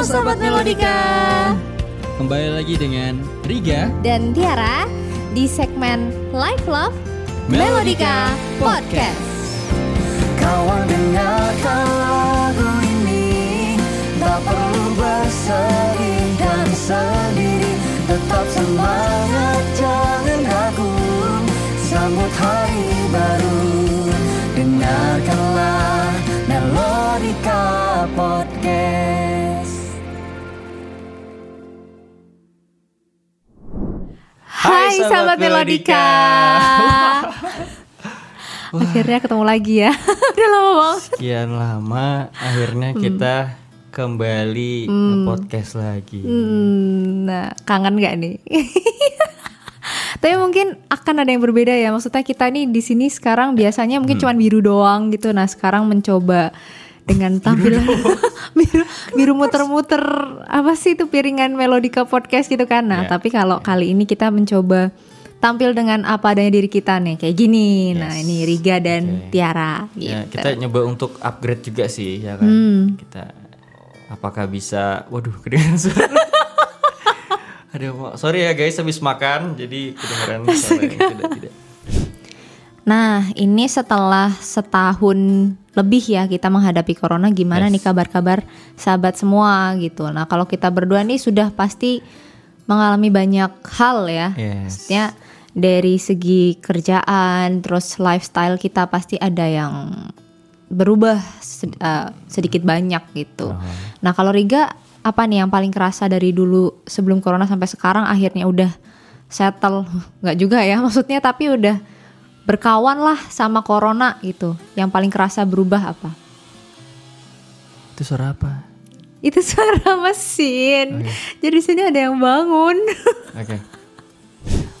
Halo Sobat Melodika. Kembali lagi dengan Riga Dan Tiara di segmen Life Love Melodika Podcast. Kawan dengarkan lagu ini. Tak perlu bersedih dan sendiri. Tetap semangat jangan ragu. Sambut hari baru. Dengarkanlah Melodika Podcast Hai Sahabat Melodika. Akhirnya ketemu lagi ya. Udah lama banget. Sekian lama akhirnya kita kembali ke podcast lagi. Hmm, Nah kangen gak nih? Tapi mungkin akan ada yang berbeda ya. Maksudnya kita nih di sini sekarang biasanya mungkin cuman biru doang gitu. Nah sekarang mencoba dengan tampilan biru biru muter-muter apa sih itu piringan melodika podcast gitu kan. Nah Ya. tapi kalau kali ini kita mencoba tampil dengan apa adanya diri kita nih kayak gini. Nah Yes. ini Riga dan Oke. Tiara. Ya, gitu. kita nyoba untuk upgrade juga sih ya kan. Hmm. Kita apakah bisa waduh kedengeran suara. Aduh, sorry ya guys habis makan jadi kedengeran suara tidak tidak. Nah, ini setelah setahun lebih ya kita menghadapi corona, gimana Yes. nih kabar-kabar sahabat semua gitu. Nah, kalau kita berdua nih sudah pasti mengalami banyak hal ya. Yes. Maksudnya dari segi kerjaan, terus lifestyle kita pasti ada yang berubah sed- eh, sedikit banyak gitu. Nah, kalau Riga apa nih yang paling kerasa dari dulu sebelum corona sampai sekarang akhirnya udah settle nggak juga ya maksudnya tapi udah berkawan lah sama corona gitu. Yang paling kerasa berubah apa? Itu suara apa? Itu suara mesin. Jadi di sini ada yang bangun. Oke.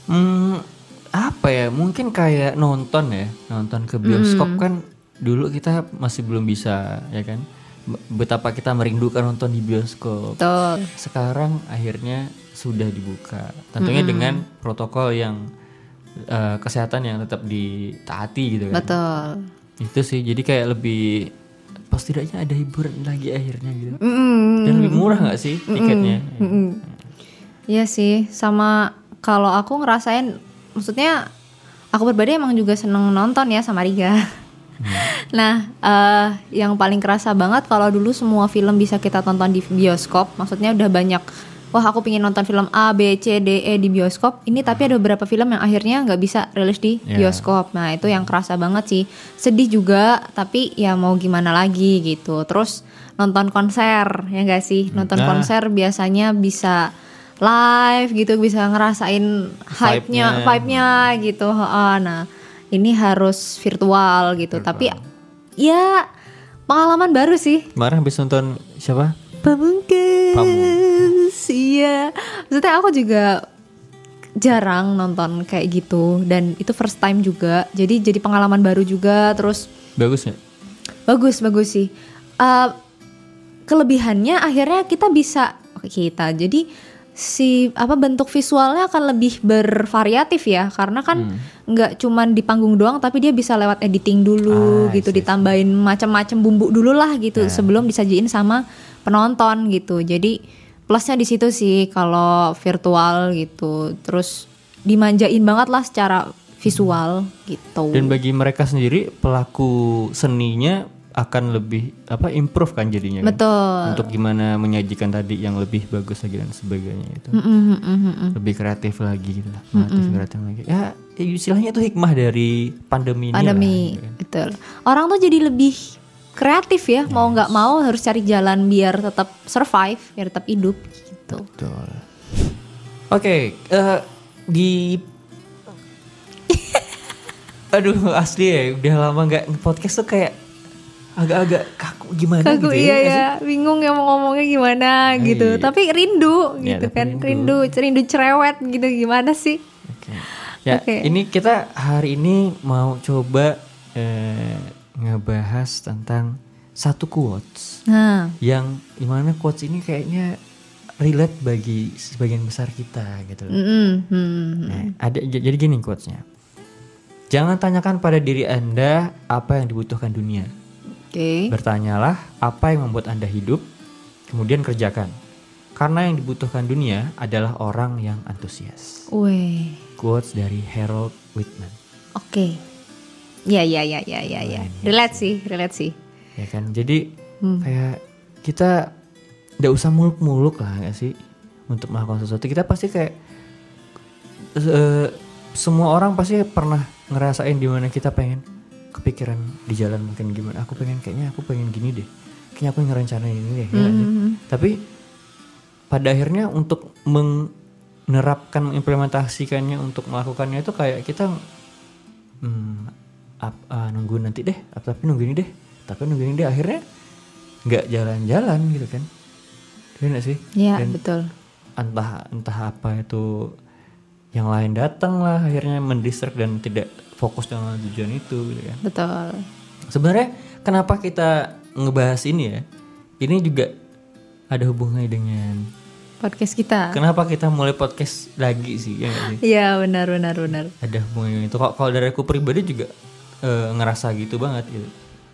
Hmm, apa ya? Mungkin kayak nonton ya, nonton ke bioskop kan dulu kita masih belum bisa, ya kan? Betapa kita merindukan nonton di bioskop. Betul. Sekarang akhirnya sudah dibuka. Tentunya dengan protokol yang eh, kesehatan yang tetap ditaati gitu kan. Betul. Itu sih. Jadi kayak lebih pas tidaknya ada hiburan lagi akhirnya gitu. Mm-mm. Dan lebih murah nggak sih tiketnya? Iya sih, sama kalau aku ngerasain, maksudnya aku pribadi emang juga seneng nonton ya sama Riga. Nah, eh, yang paling kerasa banget kalau dulu semua film bisa kita tonton di bioskop, maksudnya udah banyak. Wah, aku pingin nonton film A, B, C, D, E di bioskop. Ini tapi ada beberapa film yang akhirnya nggak bisa rilis di Ya. bioskop. Nah, itu yang kerasa banget sih. Sedih juga, tapi ya mau gimana lagi gitu. Terus nonton konser, ya nggak sih? Nonton Nah. konser biasanya bisa live gitu bisa ngerasain hype-nya, Vibe-nya. gitu. Heeh, Nah, ini harus virtual gitu. Tapi ya pengalaman baru sih. Kemarin habis nonton siapa? Pamungkas. Iya. Maksudnya aku juga jarang nonton kayak gitu dan itu first time juga. Jadi jadi pengalaman baru juga terus Bagus nggak? Bagus, bagus sih. Eh, kelebihannya akhirnya kita bisa kita. Jadi si apa bentuk visualnya akan lebih bervariatif ya karena kan nggak cuman di panggung doang tapi dia bisa lewat editing dulu Ah, gitu see, ditambahin macam-macam bumbu dulu lah gitu sebelum disajiin sama penonton gitu jadi plusnya di situ sih kalau virtual gitu terus dimanjain banget lah secara visual gitu Dan bagi mereka sendiri pelaku seninya akan lebih apa improve kan jadinya kan? betul Untuk gimana menyajikan tadi yang lebih bagus lagi dan sebagainya itu. Mm, mm, mm, mm, mm. Lebih kreatif lagi gitu lah. Kreatif kreatif lagi. Ya istilahnya itu hikmah dari pandemi ini. pandemi lah, gitu kan. betul orang tuh jadi lebih kreatif ya mau nggak mau harus cari jalan biar tetap survive biar tetap hidup gitu Betul. Oke, eh, di Aduh, asli ya, udah lama nggak podcast tuh kayak agak-agak kaku gimana Kaku gitu iya ya. ya bingung ya mau ngomongnya gimana gitu iya. tapi rindu Iya, gitu tapi kan rindu. rindu rindu cerewet gitu gimana sih Oke. Ya, Oke. ini kita hari ini mau coba eh, ngebahas tentang satu quotes nah yang di mana quotes ini kayaknya relate bagi sebagian besar kita gitu loh. mm, hmm, Nah, ada jadi gini quotesnya. Jangan tanyakan pada diri Anda apa yang dibutuhkan dunia. oke Bertanyalah apa yang membuat Anda hidup. kemudian kerjakan. Karena yang dibutuhkan dunia adalah orang yang antusias. Weh. Quotes dari Harold Whitman. Oke. Ya ya ya ya ya ya. Relate sih, relate sih. Ya kan? Jadi kayak kita nggak usah muluk-muluk lah nggak sih untuk melakukan sesuatu. Kita pasti kayak eh, semua orang pasti pernah ngerasain di mana kita pengen kepikiran di jalan mungkin gimana. Aku pengen kayaknya aku pengen gini deh. Kayaknya aku ngerencanain ini deh. ya sih? Tapi pada akhirnya untuk menerapkan mengimplementasikannya untuk melakukannya itu kayak kita hmm, ap- ah, nunggu nanti deh. Ap- tapi nunggu ini deh. Tapi nunggu ini deh. Akhirnya nggak jalan-jalan gitu kan. Iya nggak sih? Ya Dan betul. entah entah apa itu yang lain datang lah akhirnya mendistract dan tidak fokus dengan tujuan itu gitu kan. Betul. sebenarnya kenapa kita ngebahas ini ya? Ini juga ada hubungannya dengan Podcast kita. kenapa kita mulai podcast lagi sih ya Iya benar benar benar. ada hubungannya itu. Kok kalau dari aku pribadi juga eh, ngerasa gitu banget gitu.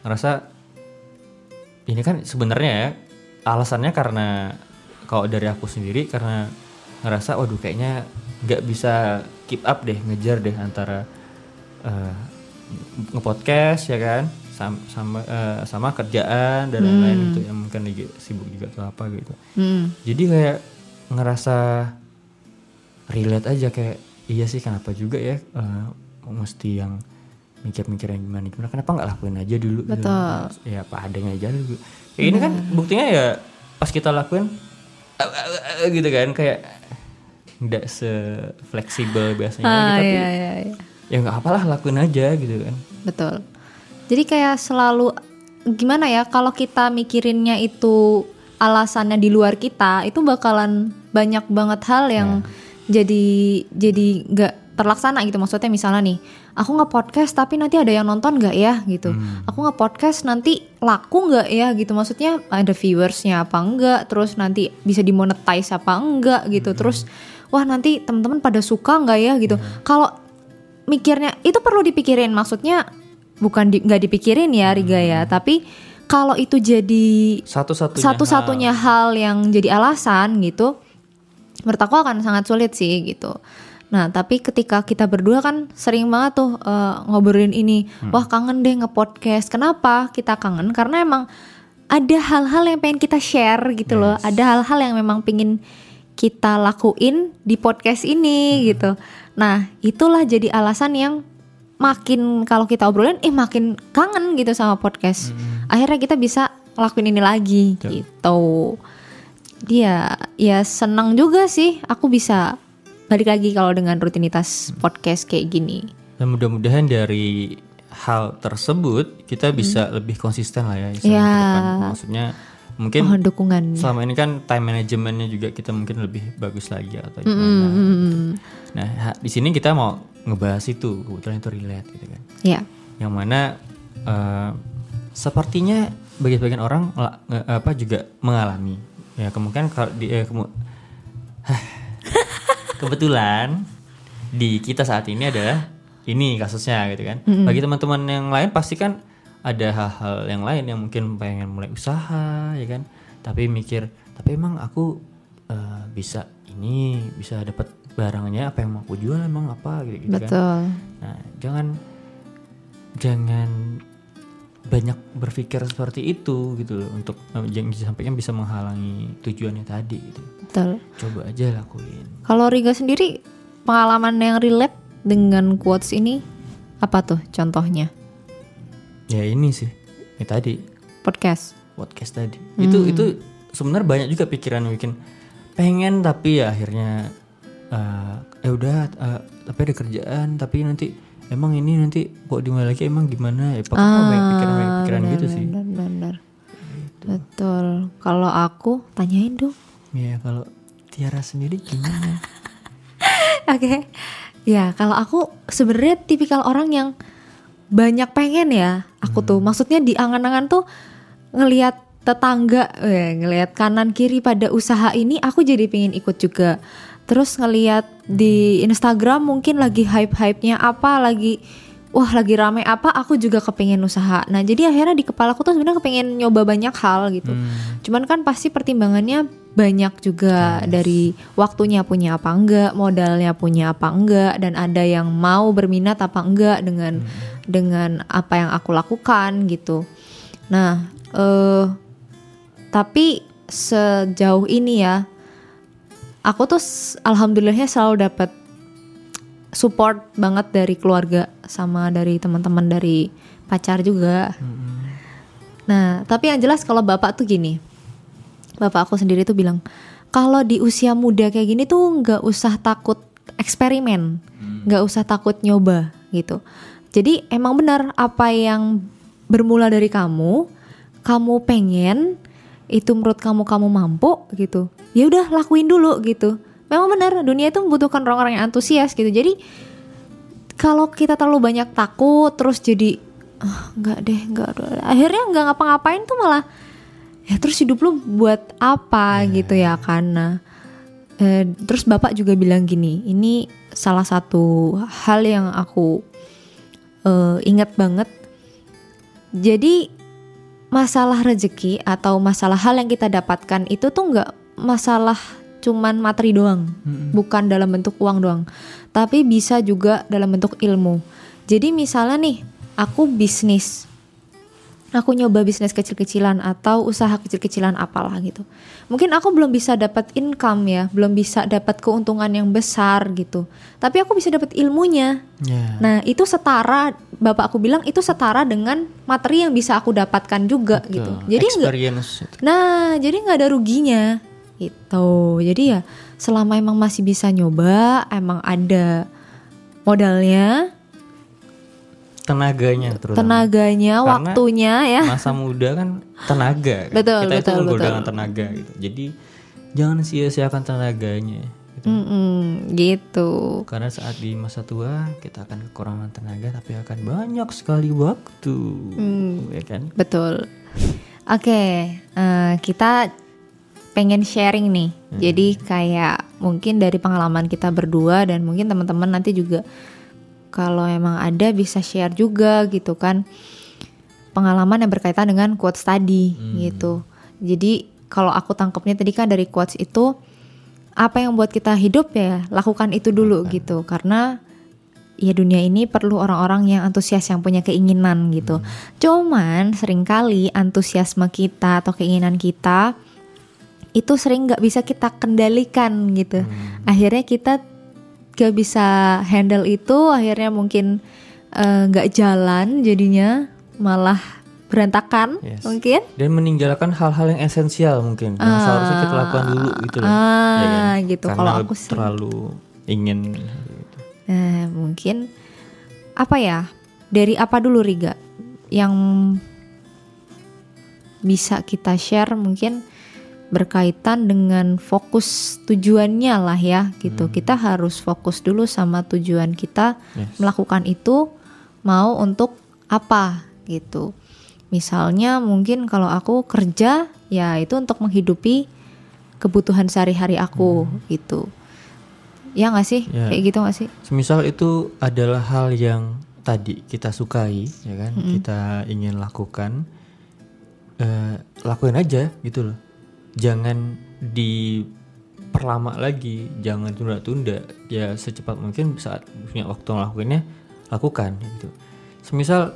Ngerasa ini kan sebenarnya ya alasannya karena kalau dari aku sendiri karena ngerasa waduh kayaknya nggak bisa keep up deh ngejar deh antara eh, ngepodcast ya kan? Sama sama, eh, sama kerjaan dan lain-lain gitu yang mungkin lagi sibuk juga atau apa gitu. Hmm. jadi kayak ngerasa relate aja kayak iya sih kenapa juga ya eh, mesti yang mikir-mikir yang gimana gimana kenapa nggak lakuin aja dulu gitu. Betul. ya apa adanya aja dulu ya, ini kan buktinya ya pas kita lakuin gitu kan kayak nggak se fleksibel biasanya Ah, gitu, tapi iya, iya, iya. ya nggak apalah lakuin aja gitu kan Betul. Jadi kayak selalu gimana ya kalau kita mikirinnya itu alasannya di luar kita itu bakalan banyak banget hal yang jadi jadi nggak terlaksana gitu. Maksudnya misalnya nih aku nge podcast tapi nanti ada yang nonton nggak ya gitu. Aku nge podcast nanti laku nggak ya gitu. Maksudnya ada viewersnya apa enggak terus nanti bisa dimonetize apa enggak gitu. Terus wah nanti teman-teman pada suka nggak ya gitu. Kalau mikirnya itu perlu dipikirin. Maksudnya bukan di- nggak dipikirin ya Riga ya. Tapi kalau itu jadi satu-satunya satu-satunya hal. yang jadi alasan gitu menurut aku akan sangat sulit sih gitu nah tapi ketika kita berdua kan sering banget tuh eh, ngobrolin ini wah kangen deh nge-podcast. Kenapa kita kangen? Karena emang ada hal-hal yang pengen kita share gitu loh. Ada hal-hal yang memang pengen kita lakuin di podcast ini gitu. Nah itulah jadi alasan yang makin kalau kita obrolin eh makin kangen gitu sama podcast. Akhirnya kita bisa lakuin ini lagi gitu. Dia ya senang juga sih aku bisa balik lagi kalau dengan rutinitas podcast kayak gini Dan mudah-mudahan dari hal tersebut kita bisa lebih konsisten lah ya Ya. depan. Maksudnya mungkin mohon dukungan selama ini kan time manajemennya juga kita mungkin lebih bagus lagi atau gimana. Nah ha- di sini kita mau ngebahas itu kebetulan itu relate gitu kan. ya Yang mana eh, sepertinya bagi sebagian orang nge- apa juga mengalami ya kemungkinan kalau di eh, kemu-. kebetulan di kita saat ini adalah ini kasusnya gitu kan. Bagi teman-teman yang lain pasti kan ada hal-hal yang lain yang mungkin pengen mulai usaha ya kan. Tapi mikir, tapi emang aku eh, bisa ini bisa dapat barangnya apa yang mau aku jual emang apa gitu, gitu kan. betul Nah, jangan jangan banyak berpikir seperti itu gitu loh untuk eh, jangan disampaikan bisa menghalangi tujuannya tadi gitu. betul Coba aja lakuin. kalau Riga sendiri pengalaman yang relate dengan quotes ini apa tuh contohnya Ya ini sih. Ya tadi podcast podcast tadi. Itu itu sebenarnya banyak juga pikiran yang bikin pengen tapi ya akhirnya eh ya udah eh, tapi ada kerjaan tapi nanti emang ini nanti kok dimulai lagi emang gimana ya pokoknya banyak pikiran banyak pikiran gitu sih. benar benar betul kalau aku tanyain dong Ya kalau Tiara sendiri gimana? Oke. Ya, kalau aku sebenarnya tipikal orang yang banyak pengen ya. Aku tuh maksudnya di angan-angan tuh ngelihat tetangga, eh, ngelihat kanan kiri pada usaha ini, aku jadi pengen ikut juga. Terus ngelihat di Instagram mungkin lagi hype-hypenya apa lagi wah lagi rame apa aku juga kepengen usaha. Nah jadi akhirnya di kepala aku tuh sebenarnya kepengen nyoba banyak hal gitu. Hmm. cuman kan pasti pertimbangannya banyak juga dari waktunya punya apa enggak modalnya punya apa enggak dan ada yang mau berminat apa enggak dengan dengan apa yang aku lakukan gitu. Nah eh tapi sejauh ini ya aku tuh alhamdulillahnya selalu dapat support banget dari keluarga sama dari teman-teman dari pacar juga. Nah, tapi yang jelas kalau bapak tuh gini, bapak aku sendiri tuh bilang kalau di usia muda kayak gini tuh nggak usah takut eksperimen, nggak usah takut nyoba gitu. Jadi emang benar apa yang bermula dari kamu, kamu pengen itu menurut kamu kamu mampu gitu, ya udah lakuin dulu gitu. Memang benar dunia itu membutuhkan orang-orang yang antusias gitu. Jadi kalau kita terlalu banyak takut terus jadi ah nggak deh nggak akhirnya nggak ngapa-ngapain tuh malah ya terus hidup lu buat apa? Gitu ya karena eh, terus bapak juga bilang gini ini salah satu hal yang aku eh, ingat banget. Jadi masalah rezeki atau masalah hal yang kita dapatkan itu tuh nggak masalah cuman materi doang bukan dalam bentuk uang doang tapi bisa juga dalam bentuk ilmu. Jadi misalnya nih aku bisnis aku nyoba bisnis kecil-kecilan atau usaha kecil-kecilan apalah gitu. Mungkin aku belum bisa dapat income ya, belum bisa dapat keuntungan yang besar gitu. Tapi aku bisa dapat ilmunya. Ya. Nah, itu setara bapak aku bilang itu setara dengan materi yang bisa aku dapatkan juga gitu. Betul. Jadi nggak experience itu. Nah, jadi nggak ada ruginya gitu. Jadi ya selama emang masih bisa nyoba, emang ada modalnya, tenaganya terutama. tenaganya, Karena waktunya ya. Masa muda kan tenaga. kan. Betul, Kita betul, itu betul. dengan tenaga gitu. Jadi jangan sia-siakan tenaganya. Gitu. Mm-mm, gitu. Karena saat di masa tua kita akan kekurangan tenaga tapi akan banyak sekali waktu, Hmm. ya kan? Betul. Oke, eh, kita pengen sharing nih. Jadi kayak mungkin dari pengalaman kita berdua dan mungkin teman-teman nanti juga kalau emang ada bisa share juga gitu kan pengalaman yang berkaitan dengan quotes tadi gitu. Jadi kalau aku tangkapnya tadi kan dari quotes itu apa yang buat kita hidup ya lakukan itu dulu gitu karena ya dunia ini perlu orang-orang yang antusias yang punya keinginan gitu. Cuman sering kali antusiasme kita atau keinginan kita itu sering nggak bisa kita kendalikan gitu. Akhirnya kita gak bisa handle itu, akhirnya mungkin eh, nggak jalan jadinya malah berantakan Yes. mungkin. Dan meninggalkan hal-hal yang esensial mungkin yang seharusnya kita lakukan dulu gitu loh. Ah, ya kan? gitu. Karena Kalau aku sih- terlalu ingin gitu. Nah, mungkin apa ya? Dari apa dulu Riga? Yang bisa kita share mungkin berkaitan dengan fokus tujuannya lah ya gitu. Kita harus fokus dulu sama tujuan kita Yes. melakukan itu mau untuk apa gitu. Misalnya mungkin kalau aku kerja ya itu untuk menghidupi kebutuhan sehari-hari aku gitu. Ya nggak sih? Ya. Kayak gitu nggak sih? Semisal itu adalah hal yang tadi kita sukai, ya kan? Kita ingin lakukan, eh, lakuin aja gitu loh. Jangan diperlama lagi, jangan tunda-tunda. Ya secepat mungkin saat punya waktu ngelakuinnya, lakukan gitu. Semisal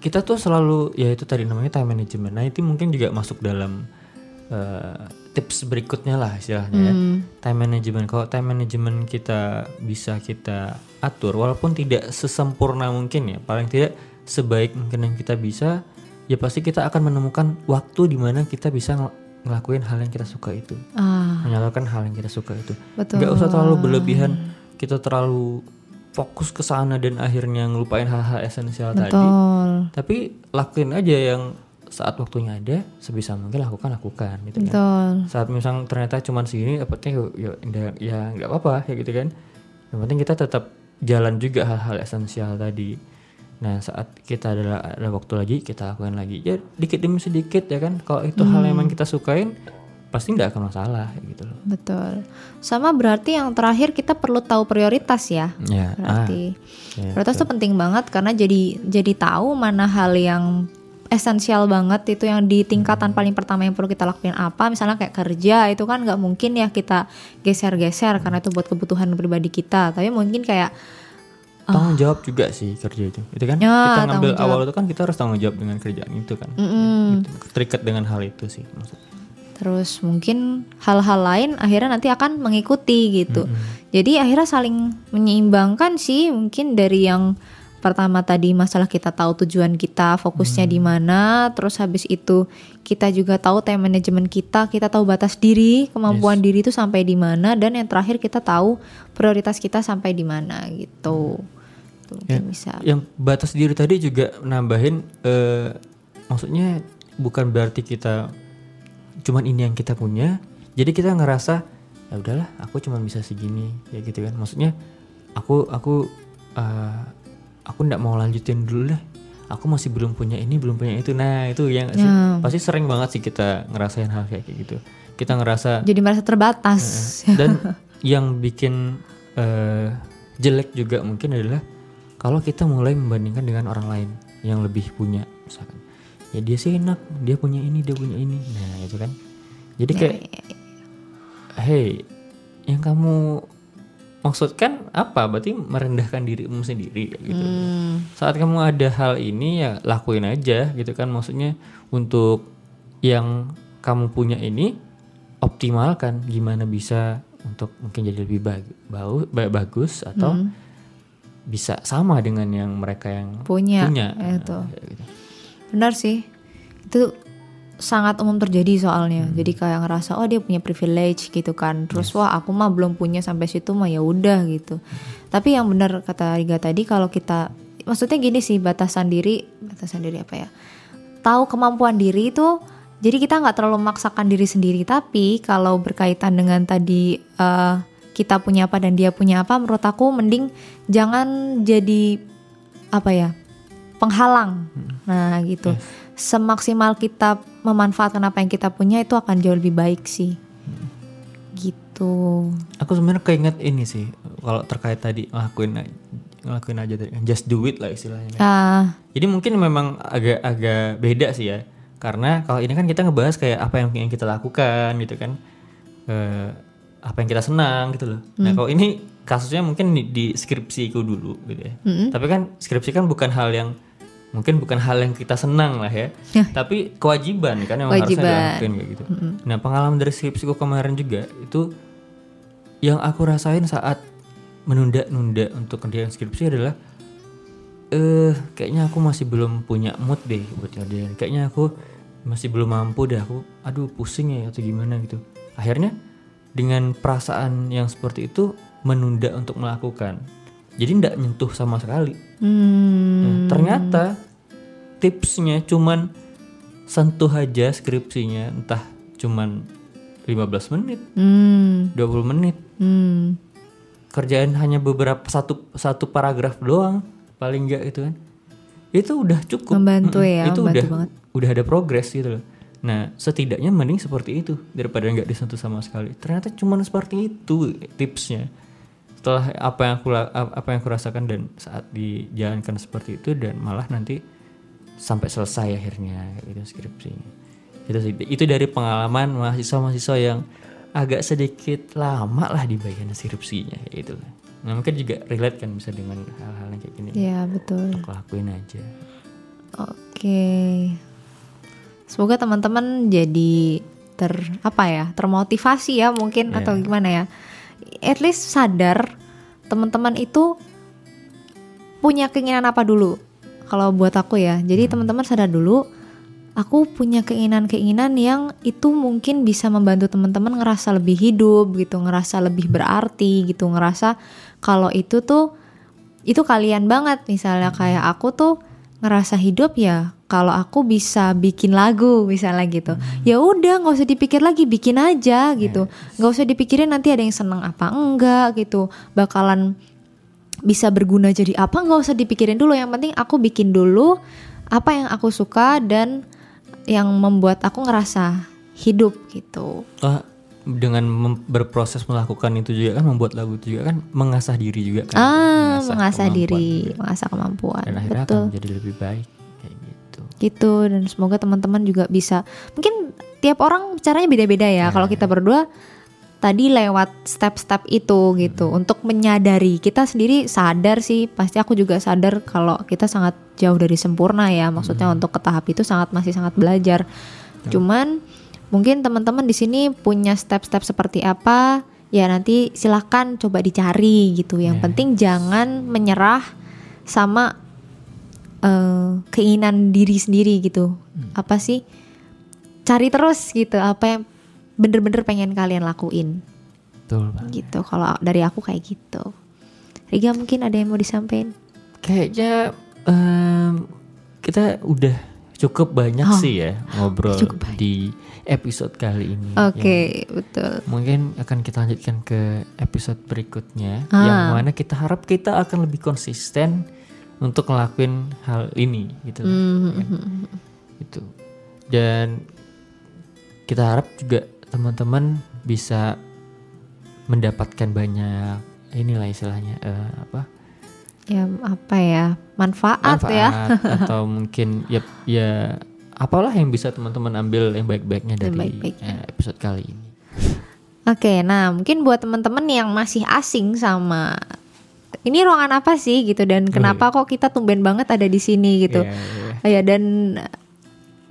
kita tuh selalu ya itu tadi namanya time management. Nah itu mungkin juga masuk dalam eh, tips berikutnya lah istilahnya ya. Time management. Kalau time management kita bisa kita atur walaupun tidak sesempurna mungkin ya, paling tidak sebaik mungkin yang kita bisa, ya pasti kita akan menemukan waktu di mana kita bisa ngelakuin hal yang kita suka itu. Ah, Menyalurkan hal yang kita suka itu. betul. Nggak usah terlalu berlebihan kita terlalu fokus ke sana dan akhirnya ngelupain hal-hal esensial tadi. Betul. Tapi lakuin aja yang saat waktunya ada sebisa mungkin lakukan lakukan gitu kan Betul. saat misal ternyata cuman segini dapatnya ya ya, ya- ya nggak apa-apa ya gitu kan yang penting kita tetap jalan juga hal-hal esensial tadi nah saat kita ada ada waktu lagi kita lakukan lagi. Ya dikit demi sedikit ya kan? Kalau itu hal yang emang kita sukain pasti nggak akan masalah gitu loh. Betul. Sama berarti yang terakhir kita perlu tahu prioritas ya. Ya, Berarti ya, prioritas itu penting banget karena jadi jadi tahu mana hal yang esensial banget itu yang di tingkatan paling pertama yang perlu kita lakuin apa. Misalnya kayak kerja itu kan nggak mungkin ya kita geser-geser karena itu buat kebutuhan pribadi kita. Tapi mungkin kayak tanggung jawab juga sih kerja itu itu kan? Ya, kita ngambil awal itu kan kita harus tanggung jawab dengan kerjaan itu kan? Mm-mm. Gitu. terikat dengan hal itu sih maksudnya. Terus mungkin hal-hal lain akhirnya nanti akan mengikuti gitu. Jadi akhirnya saling menyeimbangkan sih mungkin dari yang pertama tadi masalah kita tahu tujuan kita fokusnya di mana terus habis itu kita juga tahu time management kita kita tahu batas diri kemampuan diri itu sampai di mana dan yang terakhir kita tahu prioritas kita sampai di mana gitu. Tuh, mungkin bisa. yang batas diri tadi juga nambahin eh, maksudnya bukan berarti kita cuman ini yang kita punya jadi kita ngerasa ya udahlah aku cuman bisa segini ya gitu kan. Maksudnya aku aku eh, aku ndak mau lanjutin dulu deh. Aku masih belum punya ini belum punya itu. Nah itu yang Ya. pasti sering banget sih kita ngerasain hal kayak gitu. Kita ngerasa jadi merasa terbatas. Dan yang bikin eh, jelek juga mungkin adalah kalau kita mulai membandingkan dengan orang lain yang lebih punya misalkan. Ya dia sih enak dia punya ini dia punya ini. Nah itu kan. Jadi kayak hey yang kamu maksudkan apa? Berarti merendahkan dirimu sendiri kayak gitu. Hmm, saat kamu ada hal ini ya lakuin aja gitu kan. Maksudnya untuk yang kamu punya ini optimalkan gimana bisa untuk mungkin jadi lebih bag- bau- ba- bagus atau bisa sama dengan yang mereka yang punya, punya. Itu Kayak gitu. Benar sih. Itu sangat umum terjadi soalnya. Hmm. Jadi kayak ngerasa oh dia punya privilege gitu kan. Terus wah aku mah belum punya sampai situ mah ya udah gitu. Hmm. Tapi yang benar kata Riga tadi kalau kita maksudnya gini sih batasan diri, batasan diri apa ya? Tahu kemampuan diri itu jadi kita nggak terlalu memaksakan diri sendiri tapi kalau berkaitan dengan tadi eh, kita punya apa dan dia punya apa menurut aku mending jangan jadi apa ya penghalang. Nah, gitu. Semaksimal kita memanfaatkan apa yang kita punya itu akan jauh lebih baik sih. Gitu. aku sebenarnya keinget ini sih kalau terkait tadi ngelakuin ngelakuin aja tadi just do it lah istilahnya Ah, Jadi mungkin memang agak-agak beda sih ya. Karena kalau ini kan kita ngebahas kayak apa yang, yang kita lakukan gitu kan. Eh, apa yang kita senang gitu loh. Nah, kalau ini kasusnya mungkin di, di skripsiku dulu gitu ya. Tapi kan skripsi kan bukan hal yang mungkin bukan hal yang kita senang lah ya. Tapi kewajiban kan yang harusnya Kewajiban. dilakuin kayak gitu. Nah, pengalaman dari skripsiku kemarin juga itu yang aku rasain saat menunda-nunda untuk kerjaan skripsi adalah eh kayaknya aku masih belum punya mood deh buat kerjaan. Kayaknya aku masih belum mampu deh aku. Aduh pusing ya atau gimana gitu. Akhirnya dengan perasaan yang seperti itu menunda untuk melakukan. Jadi ndak nyentuh sama sekali. hmm, Nah, ternyata tipsnya cuman sentuh aja skripsinya entah cuman 15 menit, hmm, 20 menit. hmm. Kerjaan hanya beberapa satu satu paragraf doang paling enggak itu kan. Itu udah cukup. Membantu ya, Itu membantu udah banget. udah ada progres gitu loh. Nah, setidaknya mending seperti itu daripada nggak disentuh sama sekali. Ternyata cuman seperti itu tipsnya. Setelah apa yang aku apa yang aku rasakan dan saat dijalankan seperti itu dan malah nanti sampai selesai akhirnya gitu skripsinya. Itu sih itu dari pengalaman mahasiswa-mahasiswa yang agak sedikit lama lah di bagian skripsinya gitu. Nah, mungkin juga relate kan bisa dengan hal-hal yang kayak gini. Ya, betul. Untuk lakuin aja. Oke. Semoga teman-teman jadi ter apa ya, termotivasi ya mungkin Iya. atau gimana ya. At least sadar teman-teman itu punya keinginan apa dulu. Kalau buat aku ya. Jadi teman-teman sadar dulu aku punya keinginan-keinginan yang itu mungkin bisa membantu teman-teman ngerasa lebih hidup gitu, ngerasa lebih berarti gitu, ngerasa kalau itu tuh itu kalian banget misalnya kayak aku tuh ngerasa hidup ya kalau aku bisa bikin lagu misalnya gitu. Ya udah nggak usah dipikir lagi bikin aja gitu. Nggak usah dipikirin nanti ada yang seneng apa enggak gitu. Bakalan bisa berguna jadi apa nggak usah dipikirin dulu. Yang penting aku bikin dulu apa yang aku suka dan yang membuat aku ngerasa hidup gitu. Ah, dengan berproses melakukan itu juga kan membuat lagu itu juga kan mengasah diri juga kan. Ah, mengasah kemampuan diri, juga. mengasah kemampuan. Dan akhirnya Betul. akan menjadi lebih baik kayak gitu. gitu dan semoga teman-teman juga bisa mungkin tiap orang caranya beda-beda ya kalau kita berdua tadi lewat step-step itu gitu untuk menyadari kita sendiri sadar sih pasti aku juga sadar kalau kita sangat jauh dari sempurna ya maksudnya untuk ke tahap itu sangat masih sangat belajar cuman mungkin teman-teman di sini punya step-step seperti apa? Ya nanti silahkan coba dicari gitu. Yang penting jangan menyerah sama eh, keinginan diri sendiri gitu. Apa sih? Cari terus gitu apa yang bener-bener pengen kalian lakuin. Betul banget. gitu. Kalau dari aku kayak gitu. Riga mungkin ada yang mau disampaikan? Kayaknya em, kita udah cukup banyak Oh, sih ya ngobrol di episode kali ini. oke Yang betul Mungkin akan kita lanjutkan ke episode berikutnya Ah. yang mana kita harap kita akan lebih konsisten untuk ngelakuin hal ini gitu. Hmm, kan. Gitu. Dan kita harap juga teman-teman bisa mendapatkan banyak inilah istilahnya eh, apa? Ya apa ya manfaat, ya manfaat atau mungkin ya ya apalah yang bisa teman-teman ambil yang baik-baiknya Yang dari baik-baiknya. eh, episode kali ini. Oke, nah mungkin buat teman-teman yang masih asing sama ini ruangan apa sih gitu dan kenapa kok kita tumben banget ada di sini gitu. Iya, iya. Oh ya dan eh,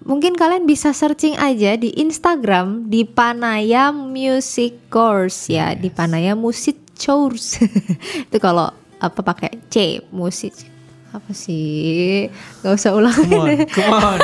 mungkin kalian bisa searching aja di Instagram di Panaya Music Course ya, di Panaya Music Course. Itu kalau apa pakai C musik apa sih? Gak usah ulang. Come on, come on.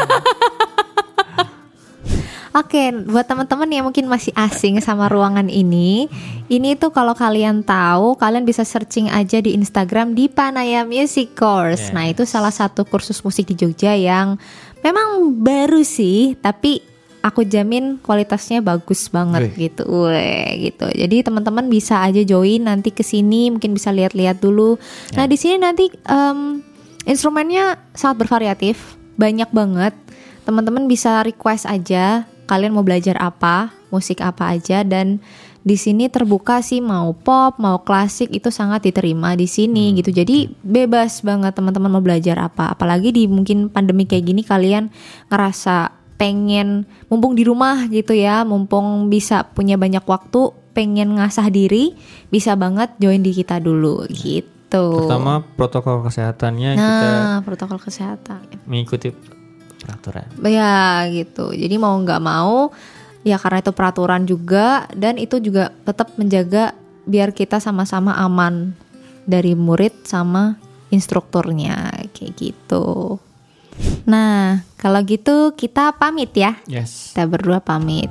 Oke, buat teman-teman yang mungkin masih asing sama ruangan ini, ini tuh kalau kalian tahu, kalian bisa searching aja di Instagram di Panaya Music Course. Nah, itu salah satu kursus musik di Jogja yang memang baru sih, tapi aku jamin kualitasnya bagus banget Wih. gitu. Weh, gitu. Jadi teman-teman bisa aja join nanti ke sini, mungkin bisa lihat-lihat dulu. Nah, di sini nanti em, instrumennya sangat bervariatif, banyak banget. Teman-teman bisa request aja kalian mau belajar apa, musik apa aja dan di sini terbuka sih mau pop, mau klasik itu sangat diterima di sini gitu. Jadi bebas banget teman-teman mau belajar apa. Apalagi di mungkin pandemi kayak gini kalian ngerasa pengen mumpung di rumah gitu ya, mumpung bisa punya banyak waktu, pengen ngasah diri, bisa banget join di kita dulu gitu. Pertama protokol kesehatannya kita nah, protokol kesehatan. mengikuti peraturan. Ya gitu. Jadi mau nggak mau ya karena itu peraturan juga dan itu juga tetap menjaga biar kita sama-sama aman dari murid sama instrukturnya kayak gitu. Nah, kalau gitu kita pamit ya. Yes. Kita berdua pamit.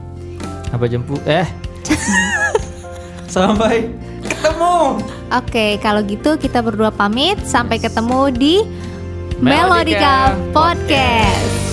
Apa jemput? Eh. Sampai ketemu. Oke, kalau gitu kita berdua pamit sampai ketemu di Melodica Melodica Podcast.